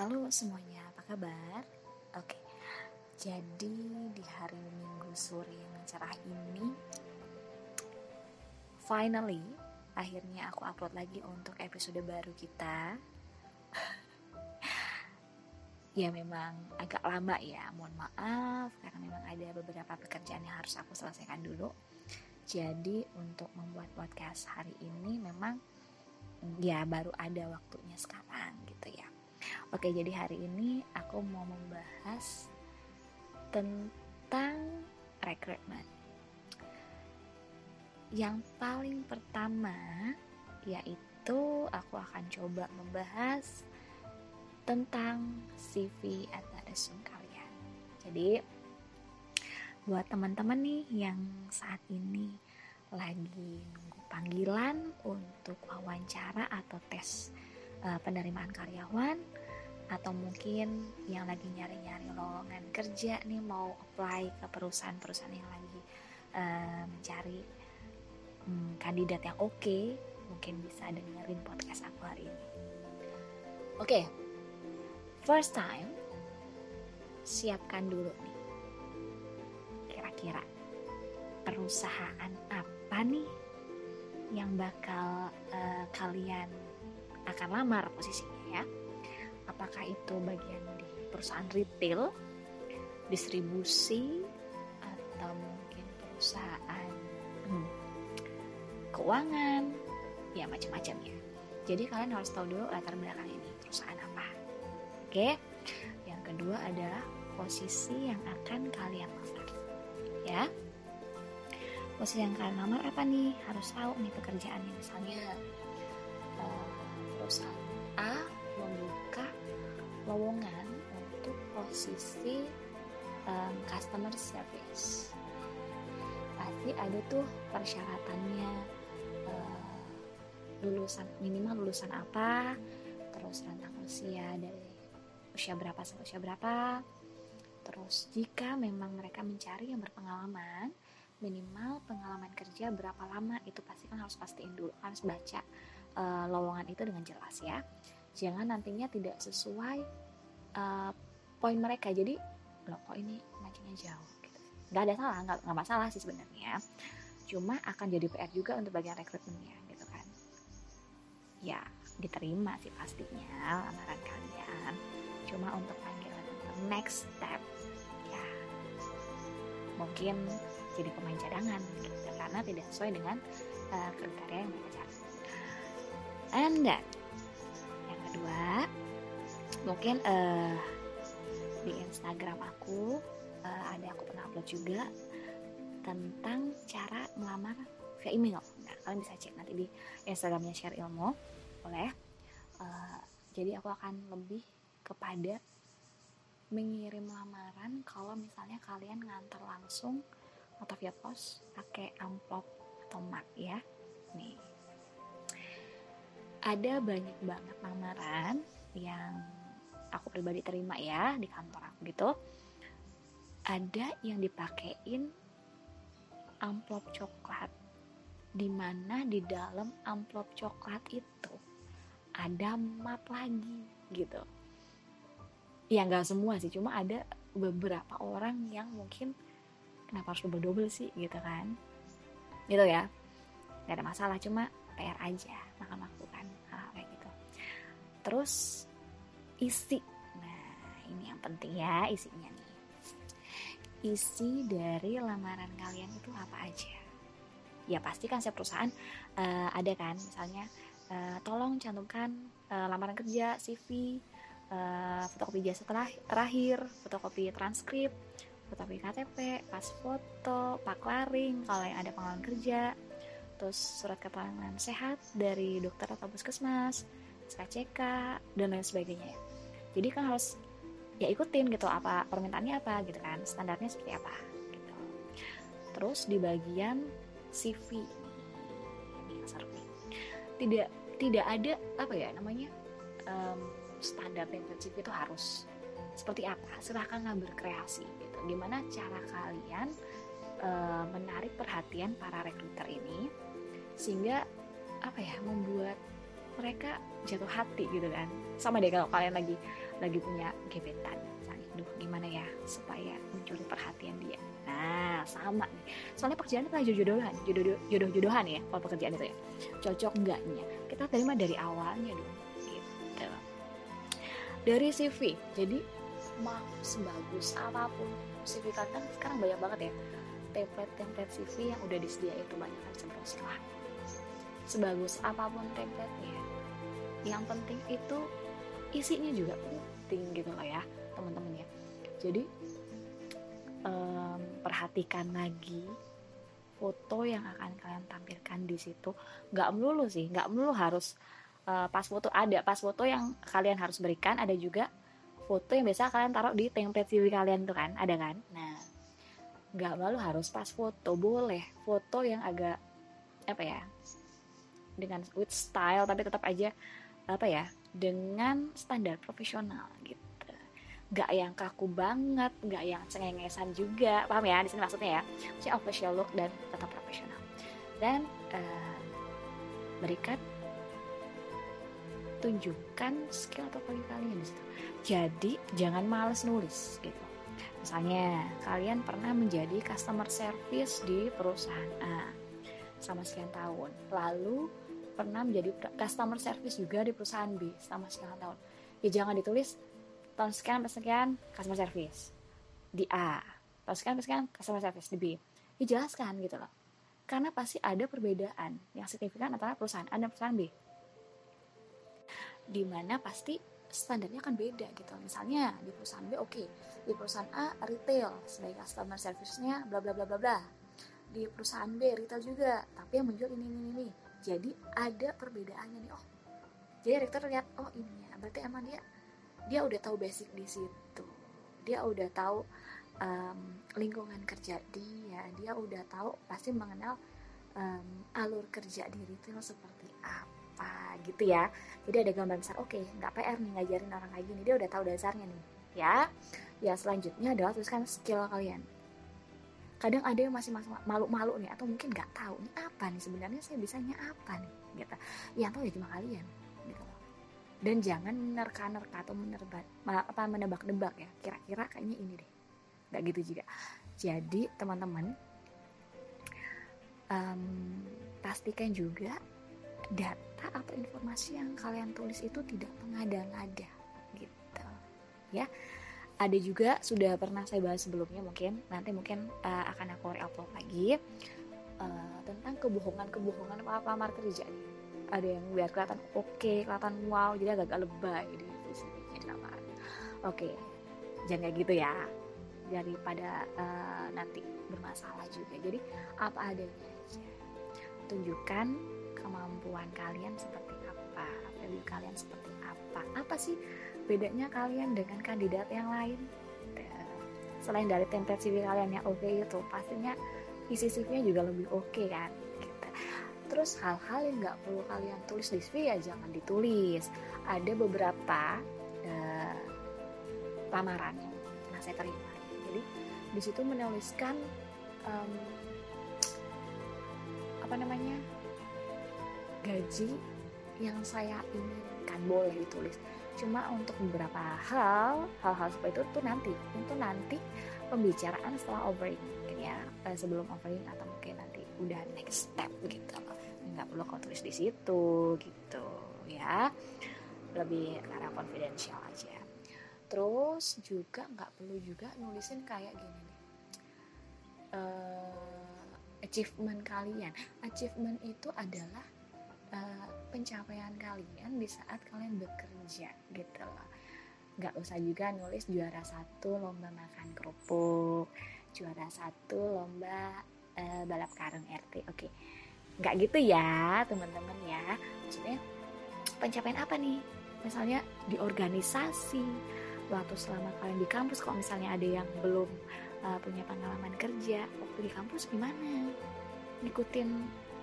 Halo semuanya, apa kabar? Oke, jadi di hari Minggu sore yang cerah ini, finally, akhirnya aku upload lagi untuk episode baru kita. ya memang agak lama ya, mohon maaf karena memang ada beberapa pekerjaan yang harus aku selesaikan dulu. Jadi untuk membuat podcast hari ini memang ya baru ada waktunya sekarang gitu ya. Oke, jadi hari ini aku mau membahas tentang rekrutmen. Yang paling pertama yaitu aku akan coba membahas tentang CV atau resume kalian. Jadi buat teman-teman nih yang saat ini lagi nunggu panggilan untuk wawancara atau tes uh, penerimaan karyawan atau mungkin yang lagi nyari-nyari lowongan kerja nih mau apply ke perusahaan-perusahaan yang lagi uh, mencari um, kandidat yang oke okay, mungkin bisa dengerin podcast aku hari ini oke okay. first time siapkan dulu nih kira-kira perusahaan apa nih yang bakal uh, kalian akan lamar posisinya ya apakah itu bagian di perusahaan retail, distribusi, atau mungkin perusahaan hmm, keuangan, ya macam-macam ya. Jadi kalian harus tahu dulu latar belakang ini perusahaan apa. Oke. Yang kedua adalah posisi yang akan kalian lamar. Ya. Posisi yang kalian lamar apa nih? Harus tahu nih pekerjaannya misalnya uh, perusahaan A membuka lowongan untuk posisi um, customer service. Pasti ada tuh persyaratannya uh, lulusan minimal lulusan apa terus rentang usia dari usia berapa sampai usia berapa. Terus jika memang mereka mencari yang berpengalaman minimal pengalaman kerja berapa lama itu pasti kan harus pastiin dulu harus baca uh, lowongan itu dengan jelas ya jangan nantinya tidak sesuai uh, poin mereka. Jadi loh kok ini mancingnya jauh? Gitu. nggak ada salah nggak, nggak masalah sih sebenarnya. Cuma akan jadi PR juga untuk bagian rekrutmennya gitu kan. Ya diterima sih pastinya lamaran kalian. Cuma untuk panggilan next step ya mungkin jadi pemain cadangan gitu. Karena tidak sesuai dengan uh, kriteria yang mereka cari. And then kedua mungkin uh, di Instagram aku uh, ada aku pernah upload juga tentang cara melamar via email. Nah, kalian bisa cek nanti di Instagramnya share ilmu, boleh. Uh, jadi aku akan lebih kepada mengirim lamaran kalau misalnya kalian ngantar langsung atau via pos pakai amplop atau mak ya. Nih, ada banyak banget lamaran yang aku pribadi terima ya di kantor aku gitu. Ada yang dipakein amplop coklat. Di mana di dalam amplop coklat itu ada map lagi gitu. Ya nggak semua sih cuma ada beberapa orang yang mungkin kenapa harus double-double sih? gitu kan. Gitu ya. Nggak ada masalah cuma PR aja maka melakukan hal kayak gitu terus isi. Nah ini yang penting ya isinya nih. Isi dari lamaran kalian itu apa aja? Ya pasti kan setiap perusahaan uh, ada kan? Misalnya uh, tolong cantumkan uh, lamaran kerja CV uh, fotokopi jasa terakhir fotokopi transkrip fotokopi KTP pas foto pak laring kalau yang ada pengalaman kerja terus surat keterangan sehat dari dokter atau puskesmas, SKCK, dan lain sebagainya ya. Jadi kan harus ya ikutin gitu apa permintaannya apa gitu kan, standarnya seperti apa gitu. Terus di bagian CV ini nih. Tidak tidak ada apa ya namanya um, standar dan CV itu harus seperti apa silahkan nggak berkreasi gitu gimana cara kalian uh, menarik perhatian para rekruter ini sehingga apa ya membuat mereka jatuh hati gitu kan. Sama deh kalau kalian lagi lagi punya gebetan. Misalnya duh gimana ya supaya mencuri perhatian dia? Nah sama nih. Soalnya pekerjaan itu jodoh-jodohan jodoh-jodohan ya kalau pekerjaan itu ya. Cocok enggaknya? Kita terima dari awalnya dong gitu. Dari CV jadi mau sebagus apa pun CV kan sekarang banyak banget ya template-template CV yang udah disediain itu banyak kan sebagus apa pun template-nya yang penting itu isinya juga penting gitu loh ya teman-teman ya. Jadi um, perhatikan lagi foto yang akan kalian tampilkan di situ. Nggak melulu sih nggak melulu harus uh, pas foto ada pas foto yang kalian harus berikan ada juga foto yang biasa kalian taruh di template CV kalian tuh kan ada kan? Nah nggak melulu harus pas foto boleh. Foto yang agak apa ya dengan with style tapi tetap aja apa ya dengan standar profesional gitu. Nggak yang kaku banget nggak yang cengengesan juga paham ya di sini maksudnya ya. Maksudnya official look dan tetap profesional. Dan uh, berikan tunjukkan skill atau value kalian di situ. Jadi jangan males nulis gitu. Misalnya kalian pernah menjadi customer service di perusahaan A sama sekian tahun. Lalu pernah menjadi customer service juga di perusahaan B selama sekian tahun. Ya jangan ditulis tahun sekian sampai sekian customer service. Di A tahun sekian sampai sekian customer service. Di B dijelaskan gitu loh. Karena pasti ada perbedaan yang signifikan antara perusahaan A dan perusahaan B. Di mana pasti standarnya akan beda gitu. Misalnya di perusahaan B oke. Okay. di perusahaan A retail sebagai customer service-nya bla bla bla bla bla. Di perusahaan B retail juga. Tapi yang menjual ini ini ini jadi ada perbedaannya nih oh. Jadi rektor lihat oh ini ya. Berarti emang dia dia udah tahu basic di situ. Dia udah tahu um, lingkungan kerja dia. Dia udah tahu pasti mengenal um, alur kerja di retail seperti apa gitu ya. Jadi ada gambar besar oke okay, nggak PR nih ngajarin orang kayak gini. Dia udah tahu dasarnya nih ya. Ya selanjutnya adalah tuliskan skill kalian kadang ada yang masih malu-malu nih atau mungkin nggak tahu nih apa nih? Sebenarnya saya bisanya apa nih? Gitu. Yang tahu ya cuma kalian gitu. Dan jangan menerka-nerka atau menerbat apa menebak-nebak ya. Kira-kira kayaknya ini deh. Nggak gitu juga. Jadi teman-teman um, pastikan juga data atau informasi yang kalian tulis itu tidak mengada-ngada gitu. Ya ada juga sudah pernah saya bahas sebelumnya mungkin nanti mungkin uh, akan aku upload lagi uh, tentang kebohongan-kebohongan apa kerja nih. Ada yang biar kelihatan oke okay, kelihatan wow jadi agak-agak lebay di sini di lamaran oke okay. jangan kayak gitu ya daripada uh, nanti bermasalah juga. Jadi apa adanya tunjukkan kemampuan kalian seperti apa value kalian seperti apa. Apa sih bedanya kalian dengan kandidat yang lain. Selain dari template CV kalian yang oke okay itu pastinya isi CV-nya juga lebih oke okay kan gitu. terus hal-hal yang nggak perlu kalian tulis di CV ya jangan ditulis. Ada beberapa uh, lamaran yang pernah saya terima. Jadi di situ menuliskan um, apa namanya gaji yang saya inginkan boleh ditulis. Cuma untuk beberapa hal hal-hal seperti itu tuh nanti itu nanti pembicaraan setelah offering mungkin ya eh, sebelum offering atau mungkin nanti udah next step gitu. Nggak perlu kau tulis di situ gitu ya. Lebih karena confidential aja. Terus juga nggak perlu juga nulisin kayak gini nih. Uh, achievement kalian. Achievement itu adalah uh, pencapaian kalian di saat kalian bekerja gitu loh. Nggak usah juga nulis juara satu lomba makan kerupuk juara satu lomba uh, balap karung RT oke. Okay. nggak gitu ya teman-teman ya. Maksudnya pencapaian apa nih? Misalnya di organisasi waktu selama kalian di kampus kalau misalnya ada yang belum uh, punya pengalaman kerja waktu di kampus gimana? Ngikutin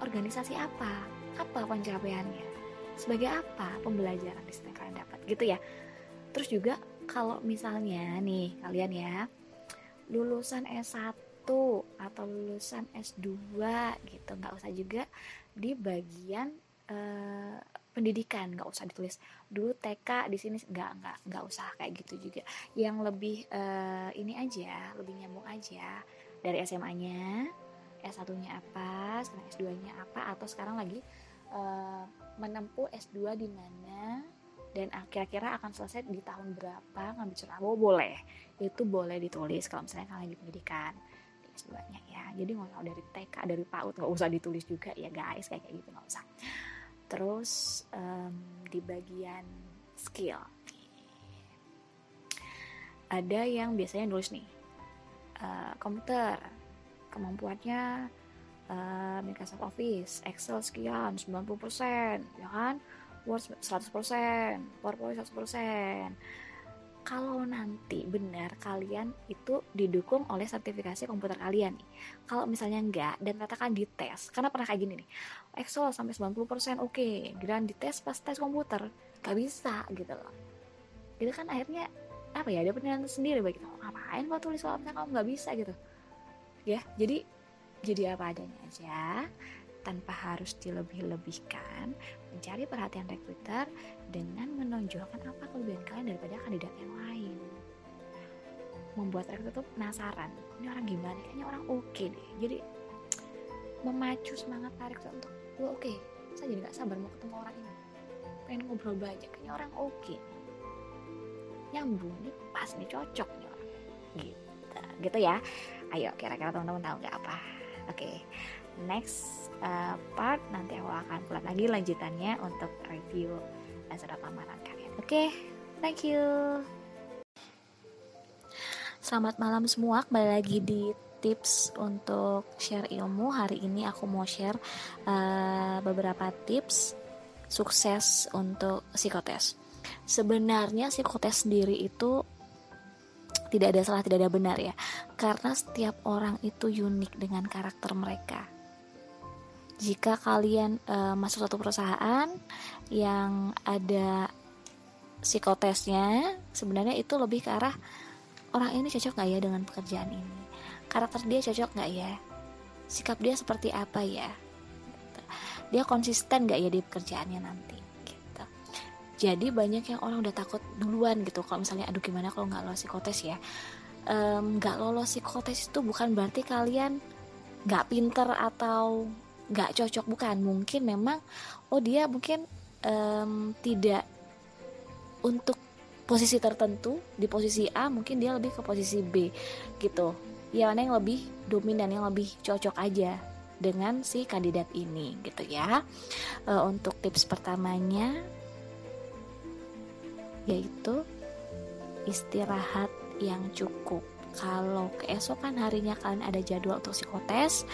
organisasi apa apa pencapaiannya? Sebagai apa pembelajaran di situ kalian dapat? Gitu ya. Terus juga kalau misalnya nih kalian ya lulusan S1 atau lulusan S2 gitu nggak usah juga di bagian uh, pendidikan nggak usah ditulis. Dulu TK di sini nggak nggak nggak usah kayak gitu juga. Yang lebih uh, ini aja lebih nyambung aja. Dari SMA-nya S1-nya apa sekarang S2-nya apa atau sekarang lagi uh, menempuh S2 di mana dan kira-kira akan selesai di tahun berapa ngambil jurusan apa boleh. Itu boleh ditulis kalau misalnya kalian lagi pendidikan di S2-nya ya. Jadi nggak usah dari TK dari PAUD nggak usah ditulis juga ya guys kayak kayak gitu nggak usah. Terus um, di bagian skill ada yang biasanya nulis nih uh, komputer. Kemampuannya uh, Microsoft Office Excel sekian 90% ya kan Word 100% PowerPoint 100% kalau nanti benar kalian itu didukung oleh sertifikasi komputer kalian nih. Kalau misalnya enggak dan katakan dites, karena pernah kayak gini nih. Excel sampai 90% oke, okay. di dites pas tes komputer gak bisa gitu loh. Gitu kan akhirnya apa ya ada penilaian sendiri bagi kita ngapain kok tulis misalnya kamu nggak bisa gitu ya jadi jadi apa adanya aja tanpa harus dilebih-lebihkan, mencari perhatian rekruter dengan menonjolkan apa kelebihan kalian daripada kandidat yang lain. Membuat rekruter tuh penasaran, ini orang gimana? Kayaknya orang oke okay deh. Jadi memacu semangat rekruter untuk, gue oke, okay, saya jadi gak sabar mau ketemu orang ini. Pengen ngobrol banyak, kayaknya orang oke. Okay. Nyambung nih, pas nih, cocok nih orang. Gitu, gitu ya. Ayo, kira-kira teman-teman tahu nggak apa? Oke, okay next uh, part nanti aku akan buat lagi lanjutannya untuk review dan surat lamaran kalian. Oke, okay, thank you. Selamat malam semua, kembali lagi di tips untuk share ilmu. Hari ini aku mau share uh, beberapa tips sukses untuk psikotes. Sebenarnya psikotes sendiri itu tidak ada salah, tidak ada benar ya. Karena setiap orang itu unik dengan karakter mereka. Jika kalian uh, masuk satu perusahaan yang ada psikotesnya sebenarnya itu lebih ke arah orang ini cocok nggak ya dengan pekerjaan ini? Karakter dia cocok nggak ya? Sikap dia seperti apa ya? Dia konsisten nggak ya di pekerjaannya nanti? gitu jadi banyak yang orang udah takut duluan gitu kalau misalnya aduh gimana kalau nggak lolos psikotes ya? Nggak um, lolos psikotes itu bukan berarti kalian nggak pinter atau nggak cocok. Bukan mungkin memang oh dia mungkin um, tidak untuk posisi tertentu di posisi A mungkin dia lebih ke posisi B gitu. Ya mana yang lebih dominan yang lebih cocok aja dengan si kandidat ini gitu ya. E, untuk tips pertamanya yaitu istirahat yang cukup kalau keesokan harinya kalian ada jadwal untuk psikotes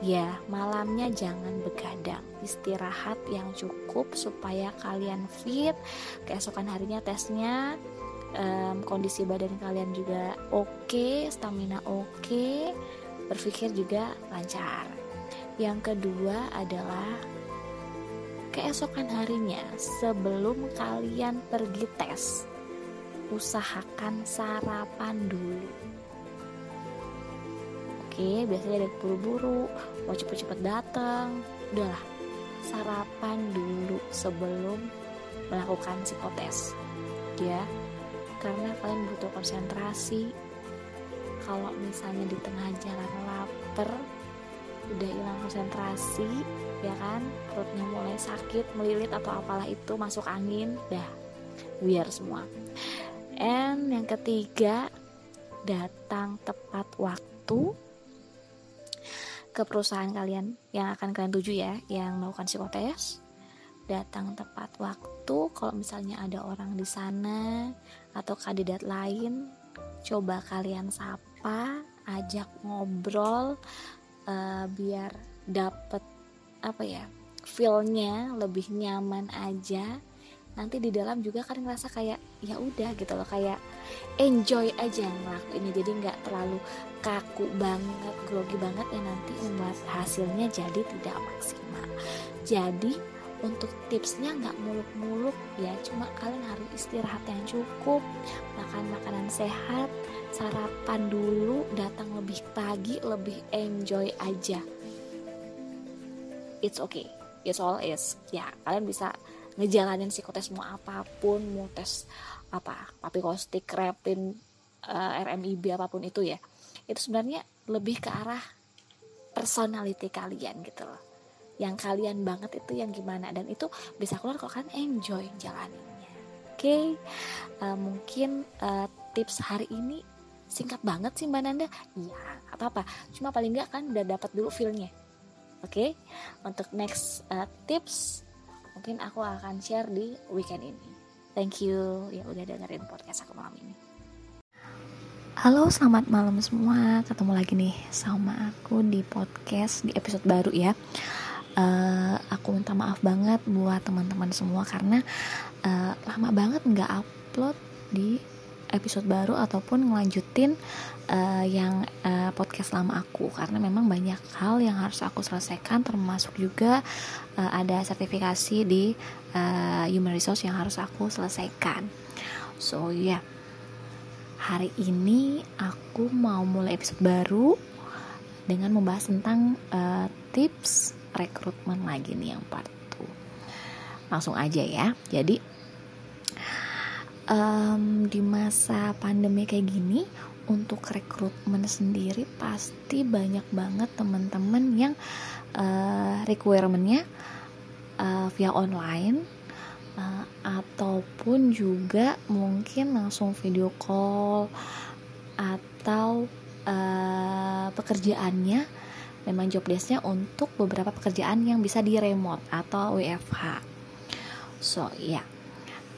Ya, malamnya jangan begadang. Istirahat yang cukup supaya kalian fit. Keesokan harinya tesnya um, kondisi badan kalian juga oke, okay, stamina oke, okay, berpikir juga lancar. Yang kedua adalah keesokan harinya sebelum kalian pergi tes, usahakan sarapan dulu Oke, biasanya ada buru-buru, mau cepet-cepet datang. Udahlah, sarapan dulu sebelum melakukan psikotes. Ya, karena kalian butuh konsentrasi. Kalau misalnya di tengah jalan lapar, udah hilang konsentrasi, ya kan, perutnya mulai sakit, melilit atau apalah itu, masuk angin, dah, biar semua. And yang ketiga, datang tepat waktu ke perusahaan kalian yang akan kalian tuju ya yang melakukan psikotes. Datang tepat waktu kalau misalnya ada orang di sana atau kandidat lain. Coba kalian sapa ajak ngobrol uh, biar dapet apa ya feelnya lebih nyaman aja nanti di dalam juga kan ngerasa kayak ya udah gitu loh kayak enjoy aja ngelakuinnya. Jadi nggak terlalu kaku banget grogi banget ya nanti membuat hasilnya jadi tidak maksimal. Jadi untuk tipsnya nggak muluk-muluk ya cuma kalian harus istirahat yang cukup makan makanan sehat sarapan dulu datang lebih pagi lebih enjoy aja it's okay. It's all is. Ya kalian bisa ngejalanin psikotes mau apa pun mau tes apa papikostik repin uh, eh, RMIB apa pun itu ya. Itu sebenarnya lebih ke arah personality kalian gitu loh. Yang kalian banget itu yang gimana. Dan itu bisa keluar kalau kalian enjoy jalaninnya. Oke? Okay? uh, eh, mungkin uh, tips hari ini singkat banget sih mbak Nanda. Iya apa apa cuma paling nggak kan udah dapat dulu feelnya oke okay? untuk next uh, tips mungkin aku akan share di weekend ini. Thank you ya udah dengerin podcast aku malam ini. Halo selamat malam semua. Ketemu lagi nih sama aku di podcast di episode baru ya. Uh, Aku minta maaf banget buat teman-teman semua Karena uh, lama banget nggak upload di episode baru ataupun ngelanjutin uh, yang uh, podcast lama aku. Karena memang banyak hal yang harus aku selesaikan termasuk juga uh, ada sertifikasi di uh, human resource yang harus aku selesaikan. So ya. Yeah. hari ini aku mau mulai episode baru dengan membahas tentang uh, tips rekrutmen lagi nih yang part 2 langsung aja ya. Jadi um, di masa pandemi kayak gini untuk rekrutmen sendiri pasti banyak banget teman-teman yang uh, requirementnya uh, via online uh, ataupun juga mungkin langsung video call atau uh, pekerjaannya memang job desknya untuk beberapa pekerjaan yang bisa di remote atau WFH so ya yeah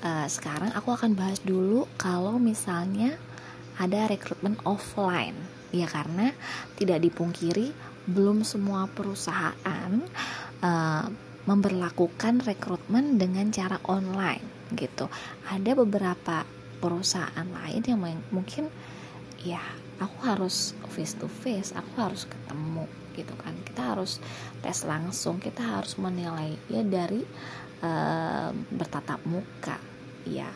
uh, sekarang aku akan bahas dulu kalau misalnya ada rekrutmen offline. Ya karena tidak dipungkiri belum semua perusahaan uh, memberlakukan rekrutmen dengan cara online gitu. Ada beberapa perusahaan lain yang mungkin ya aku harus face to face aku harus ketemu gitu kan. Kita harus tes langsung kita harus menilai ya dari uh, bertatap muka ya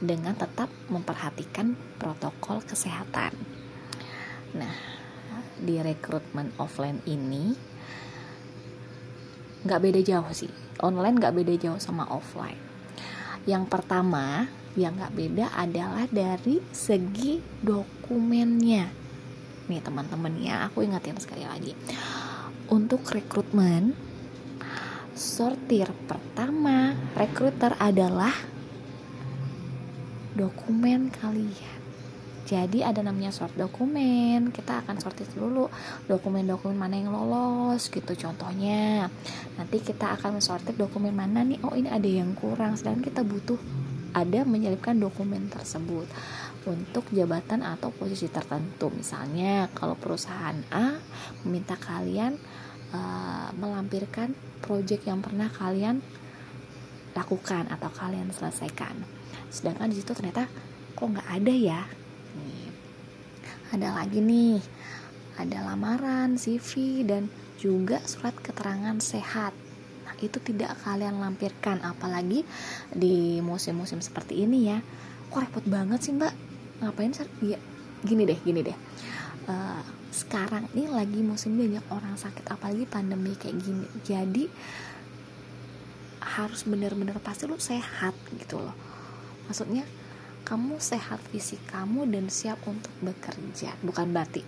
dengan tetap memperhatikan protokol kesehatan. Nah, di rekrutmen offline ini nggak beda jauh sih. Online nggak beda jauh sama offline. Yang pertama yang nggak beda adalah dari segi dokumennya. Nih teman-teman ya, aku ingatin sekali lagi. Untuk rekrutmen, sortir pertama rekruter adalah dokumen kalian. Jadi ada namanya sort dokumen kita akan sortir dulu dokumen-dokumen mana yang lolos gitu contohnya. Nanti kita akan mensortir dokumen mana nih oh ini ada yang kurang sedangkan kita butuh ada menyelipkan dokumen tersebut untuk jabatan atau posisi tertentu. Misalnya kalau perusahaan A meminta kalian uh, melampirkan proyek yang pernah kalian lakukan atau kalian selesaikan sedangkan di situ ternyata kok nggak ada ya? Ada lagi nih. Ada lamaran CV dan juga surat keterangan sehat. Nah itu tidak kalian lampirkan apalagi di musim-musim seperti ini ya. Kok repot banget sih mbak? Ngapain sih ya gini deh gini deh. Uh, sekarang ini lagi musim banyak orang sakit apalagi pandemi kayak gini. Jadi harus bener-bener pasti lu sehat gitu loh maksudnya kamu sehat fisik kamu dan siap untuk bekerja. Bukan berarti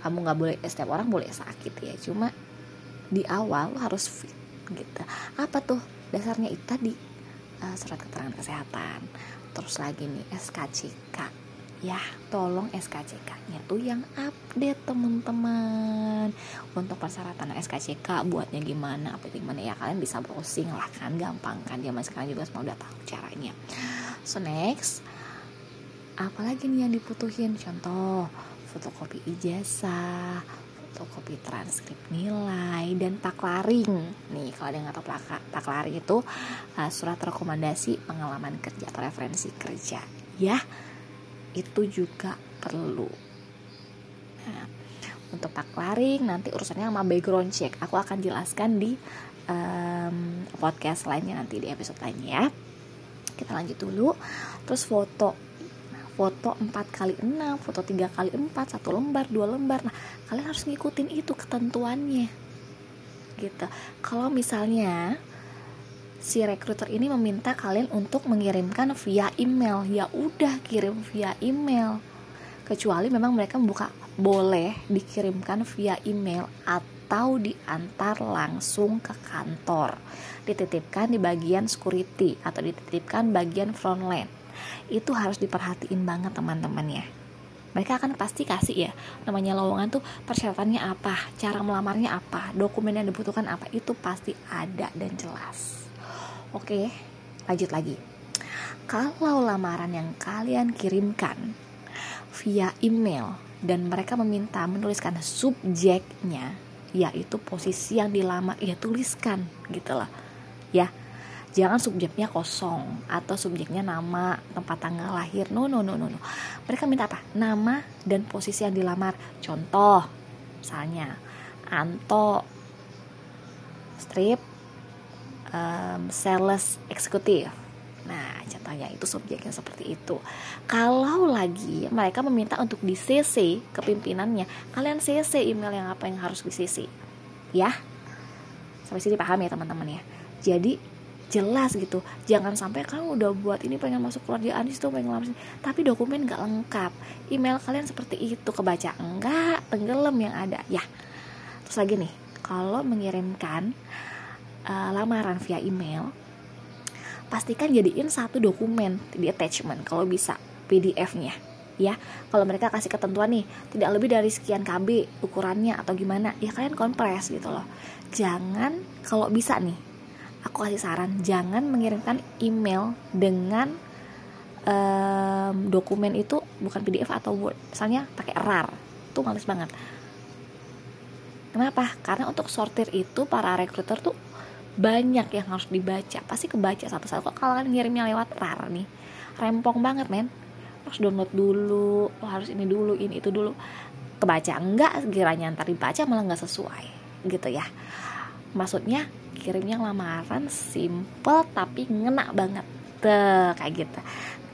kamu nggak boleh setiap orang boleh sakit ya. Cuma di awal lo harus fit gitu. Apa tuh dasarnya? Itu tadi uh, surat keterangan kesehatan. Terus lagi nih SKCK ya tolong SKCK-nya tuh yang update teman-teman. Untuk persyaratan SKCK buatnya gimana apa gimana ya kalian bisa browsing lah kan. Gampang kan. Zaman sekarang juga semua udah tahu caranya. So next. Apalagi nih yang diputuhin? Contoh fotokopi ijazah fotokopi transkrip nilai dan taklaring nih kalau ada yang nggak tahu taklaring itu uh, surat rekomendasi pengalaman kerja atau referensi kerja. Ya itu juga perlu. Nah, untuk taklaring nanti urusannya sama background check. Aku akan jelaskan di um, podcast lainnya nanti di episode lainnya ya. Kita lanjut dulu. Terus foto. Nah, foto 4 kali 6 foto 3 kali 4 satu lembar dua lembar. Nah kalian harus ngikutin itu ketentuannya. Gitu. Kalau misalnya si rekruter ini meminta kalian untuk mengirimkan via email. Ya udah kirim via email. Kecuali memang mereka membuka boleh dikirimkan via email atau diantar langsung ke kantor. Dititipkan di bagian security atau dititipkan bagian frontline itu harus diperhatiin banget teman-teman ya. Mereka akan pasti kasih ya namanya lowongan tuh persyaratannya apa cara melamarnya apa dokumen yang dibutuhkan apa itu pasti ada dan jelas oke lanjut lagi. Kalau lamaran yang kalian kirimkan via email dan mereka meminta menuliskan subjeknya yaitu posisi yang dilamar ya tuliskan gitu loh. Ya jangan subjeknya kosong atau subjeknya nama tempat tanggal lahir. No no no no no. Mereka minta apa? Nama dan posisi yang dilamar. Contoh misalnya Anto strip um, sales eksekutif. Nah contohnya itu subjeknya seperti itu. Kalau lagi mereka meminta untuk di CC ke pimpinannya kalian CC email yang apa yang harus di CC ya? Sampai sini paham ya teman-teman ya? Jadi jelas gitu. Jangan sampai kamu udah buat ini pengen masuk kerjaan di situ pengen ngelamar tapi dokumen nggak lengkap. Email kalian seperti itu. Kebaca enggak tenggelam yang ada. Ya. Terus lagi nih kalau mengirimkan uh, lamaran via email pastikan jadiin satu dokumen di attachment kalau bisa PDF-nya ya. Kalau mereka kasih ketentuan nih tidak lebih dari sekian KB ukurannya atau gimana ya kalian kompres gitu loh. Jangan kalau bisa nih aku kasih saran jangan mengirimkan email dengan um, dokumen itu bukan PDF atau Word misalnya pakai RAR itu males banget. Kenapa? Karena untuk sortir itu para rekruter tuh banyak yang harus dibaca. Pasti kebaca satu-satu. Kok kalau kalian ngirimnya lewat RAR nih. Rempong banget men. Harus download dulu. Harus ini dulu ini itu dulu. Kebaca enggak sekiranya ntar dibaca malah nggak sesuai. Gitu ya. Maksudnya kirimnya lamaran simple tapi ngena banget. Tuh kayak gitu.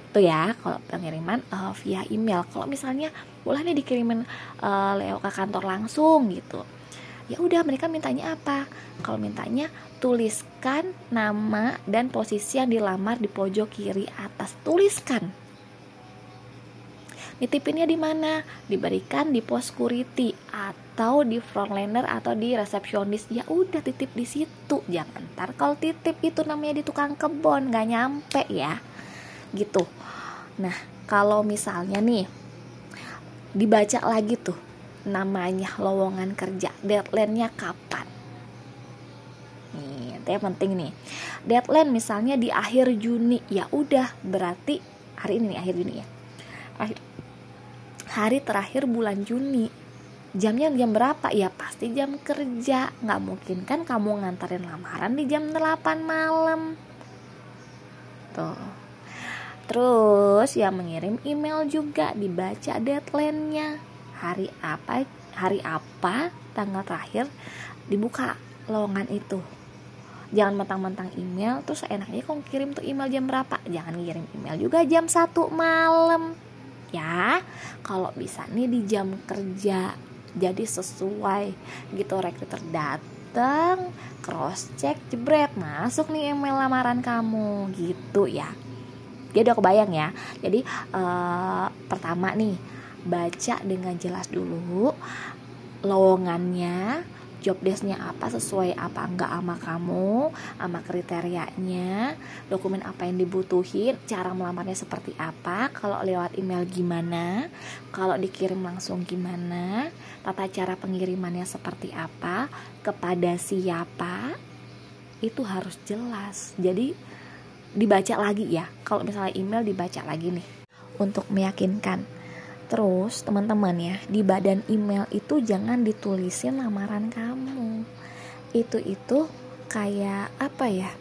Tuh ya kalau pengiriman uh, via email. Kalau misalnya boleh nih dikirimin uh, lewat ke kantor langsung gitu ya udah mereka mintanya apa? Kalau mintanya tuliskan nama dan posisi yang dilamar di pojok kiri atas. Tuliskan. Nitipinnya di mana? Diberikan di pos security atau di frontliner atau di resepsionis. Ya udah titip di situ. Jangan ntar kalau titip itu namanya di tukang kebon nggak nyampe ya. Gitu. Nah kalau misalnya nih dibaca lagi tuh namanya lowongan kerja. Deadline-nya kapan? Nih yang penting nih. Deadline misalnya di akhir Juni. Ya udah berarti hari ini nih akhir Juni ya. Akhir hari terakhir bulan Juni. Jamnya jam berapa? Ya pasti jam kerja. Nggak mungkin kan kamu nganterin lamaran di jam 8 malam. Tuh. Terus yang mengirim email juga dibaca deadline-nya hari apa hari apa tanggal terakhir dibuka lowongan itu. Jangan mentang-mentang email terus enaknya kamu kirim tuh email jam berapa? Jangan ngirim email juga jam satu malam. Ya kalau bisa nih di jam kerja jadi sesuai gitu rekruter datang cross check jebret masuk nih email lamaran kamu gitu ya. Jadi udah kebayang ya. Jadi uh, pertama nih baca dengan jelas dulu lowongannya job desknya apa sesuai apa enggak sama kamu sama kriterianya dokumen apa yang dibutuhin cara melamarnya seperti apa kalau lewat email gimana kalau dikirim langsung gimana tata cara pengirimannya seperti apa kepada siapa itu harus jelas. Jadi dibaca lagi ya. Kalau misalnya email dibaca lagi nih. Untuk meyakinkan Terus teman-teman ya di badan email itu jangan ditulisin lamaran kamu. Itu itu kayak apa ya?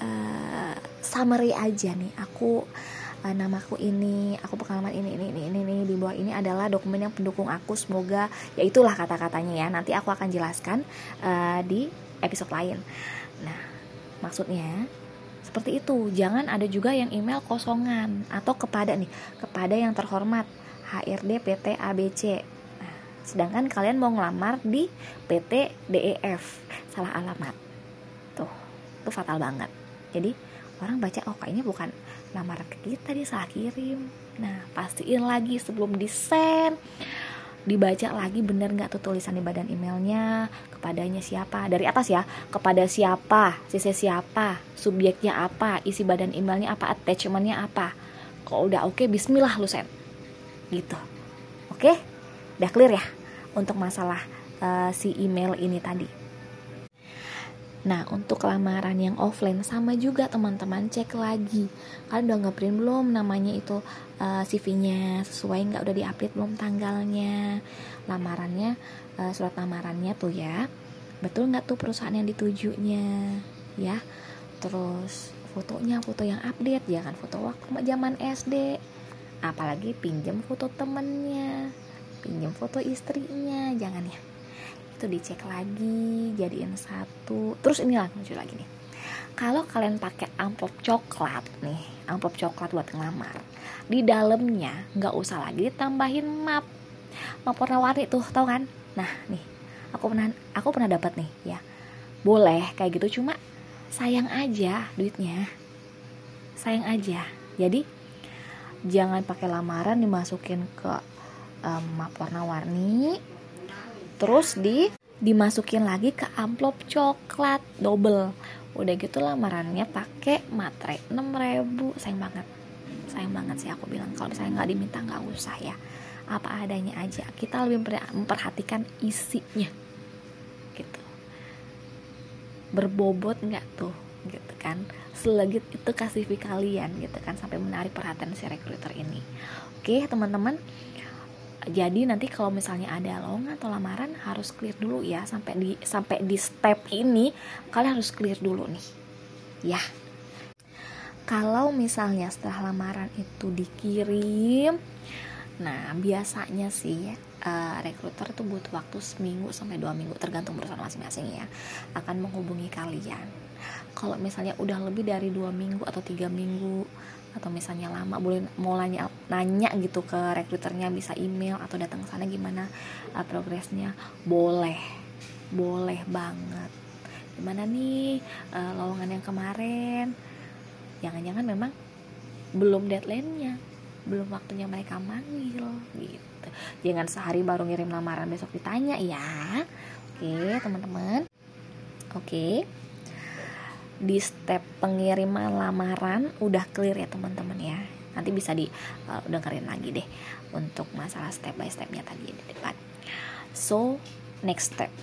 Uh, summary aja nih. Aku uh, namaku ini, aku pengalaman ini ini ini ini, ini di bawah ini adalah dokumen yang pendukung aku. Semoga ya itulah kata-katanya ya. Nanti aku akan jelaskan uh, di episode lain. Nah, maksudnya seperti itu. Jangan ada juga yang email kosongan atau kepada nih kepada yang terhormat HRD PT ABC nah, sedangkan kalian mau ngelamar di PT DEF salah alamat. Tuh itu fatal banget. Jadi orang baca oh kayaknya bukan lamaran ke kita dia salah kirim. Nah pastiin lagi sebelum di send dibaca lagi bener nggak tuh tulisan di badan emailnya kepadanya siapa dari atas ya kepada siapa sisi siapa subjeknya apa isi badan emailnya apa attachmentnya apa. Kalau udah oke okay, Bismillah lu send gitu. Oke? Okay? udah clear ya? Untuk masalah uh, si email ini tadi Nah, untuk lamaran yang offline sama juga teman-teman cek lagi. Kalian udah ngeprint belum namanya itu uh, eh, CV-nya sesuai nggak udah diupdate belum tanggalnya, lamarannya, uh, surat lamarannya tuh ya. Betul nggak tuh perusahaan yang ditujunya, ya? Terus fotonya foto yang update, jangan foto waktu zaman SD. Apalagi pinjam foto temennya, pinjam foto istrinya, jangan ya itu dicek lagi jadiin satu. Terus ini muncul lagi nih. Kalau kalian pakai amplop coklat nih amplop coklat buat ngelamar di dalamnya nggak usah lagi ditambahin map. Map warna-warni tuh tau kan? Nah nih aku pernah aku pernah dapat nih ya. Boleh kayak gitu cuma sayang aja duitnya. Sayang aja. Jadi jangan pakai lamaran dimasukin ke um, map warna-warni terus di dimasukin lagi ke amplop coklat double. Udah gitu lamarannya pakai materai 6000 sayang banget. Sayang banget sih aku bilang kalau misalnya nggak diminta nggak usah ya. Apa adanya aja. Kita lebih memperhatikan isinya. Gitu. Berbobot nggak tuh? Gitu kan. Selegit itu kasih kalian gitu kan. Sampai menarik perhatian si recruiter ini. Oke teman-teman jadi nanti kalau misalnya ada lowongan atau lamaran harus clear dulu ya. Sampai di sampai di step ini kalian harus clear dulu nih. Ya. Kalau misalnya setelah lamaran itu dikirim nah biasanya sih uh, recruiter tuh butuh waktu seminggu sampai dua minggu tergantung perusahaan masing-masing ya akan menghubungi kalian. Kalau misalnya udah lebih dari dua minggu atau tiga minggu atau misalnya lama boleh mau nanya nanya gitu ke rekruternya bisa email atau datang ke sana gimana uh, progresnya. Boleh boleh banget. Gimana nih uh, lowongan yang kemarin? Jangan-jangan memang belum deadline-nya belum waktunya mereka manggil gitu. Jangan sehari baru ngirim lamaran besok ditanya ya. Oke teman-teman. Oke di step pengiriman lamaran udah clear ya teman-teman ya. Nanti bisa di uh, dengerin lagi deh untuk masalah step by stepnya tadi di depan. So next step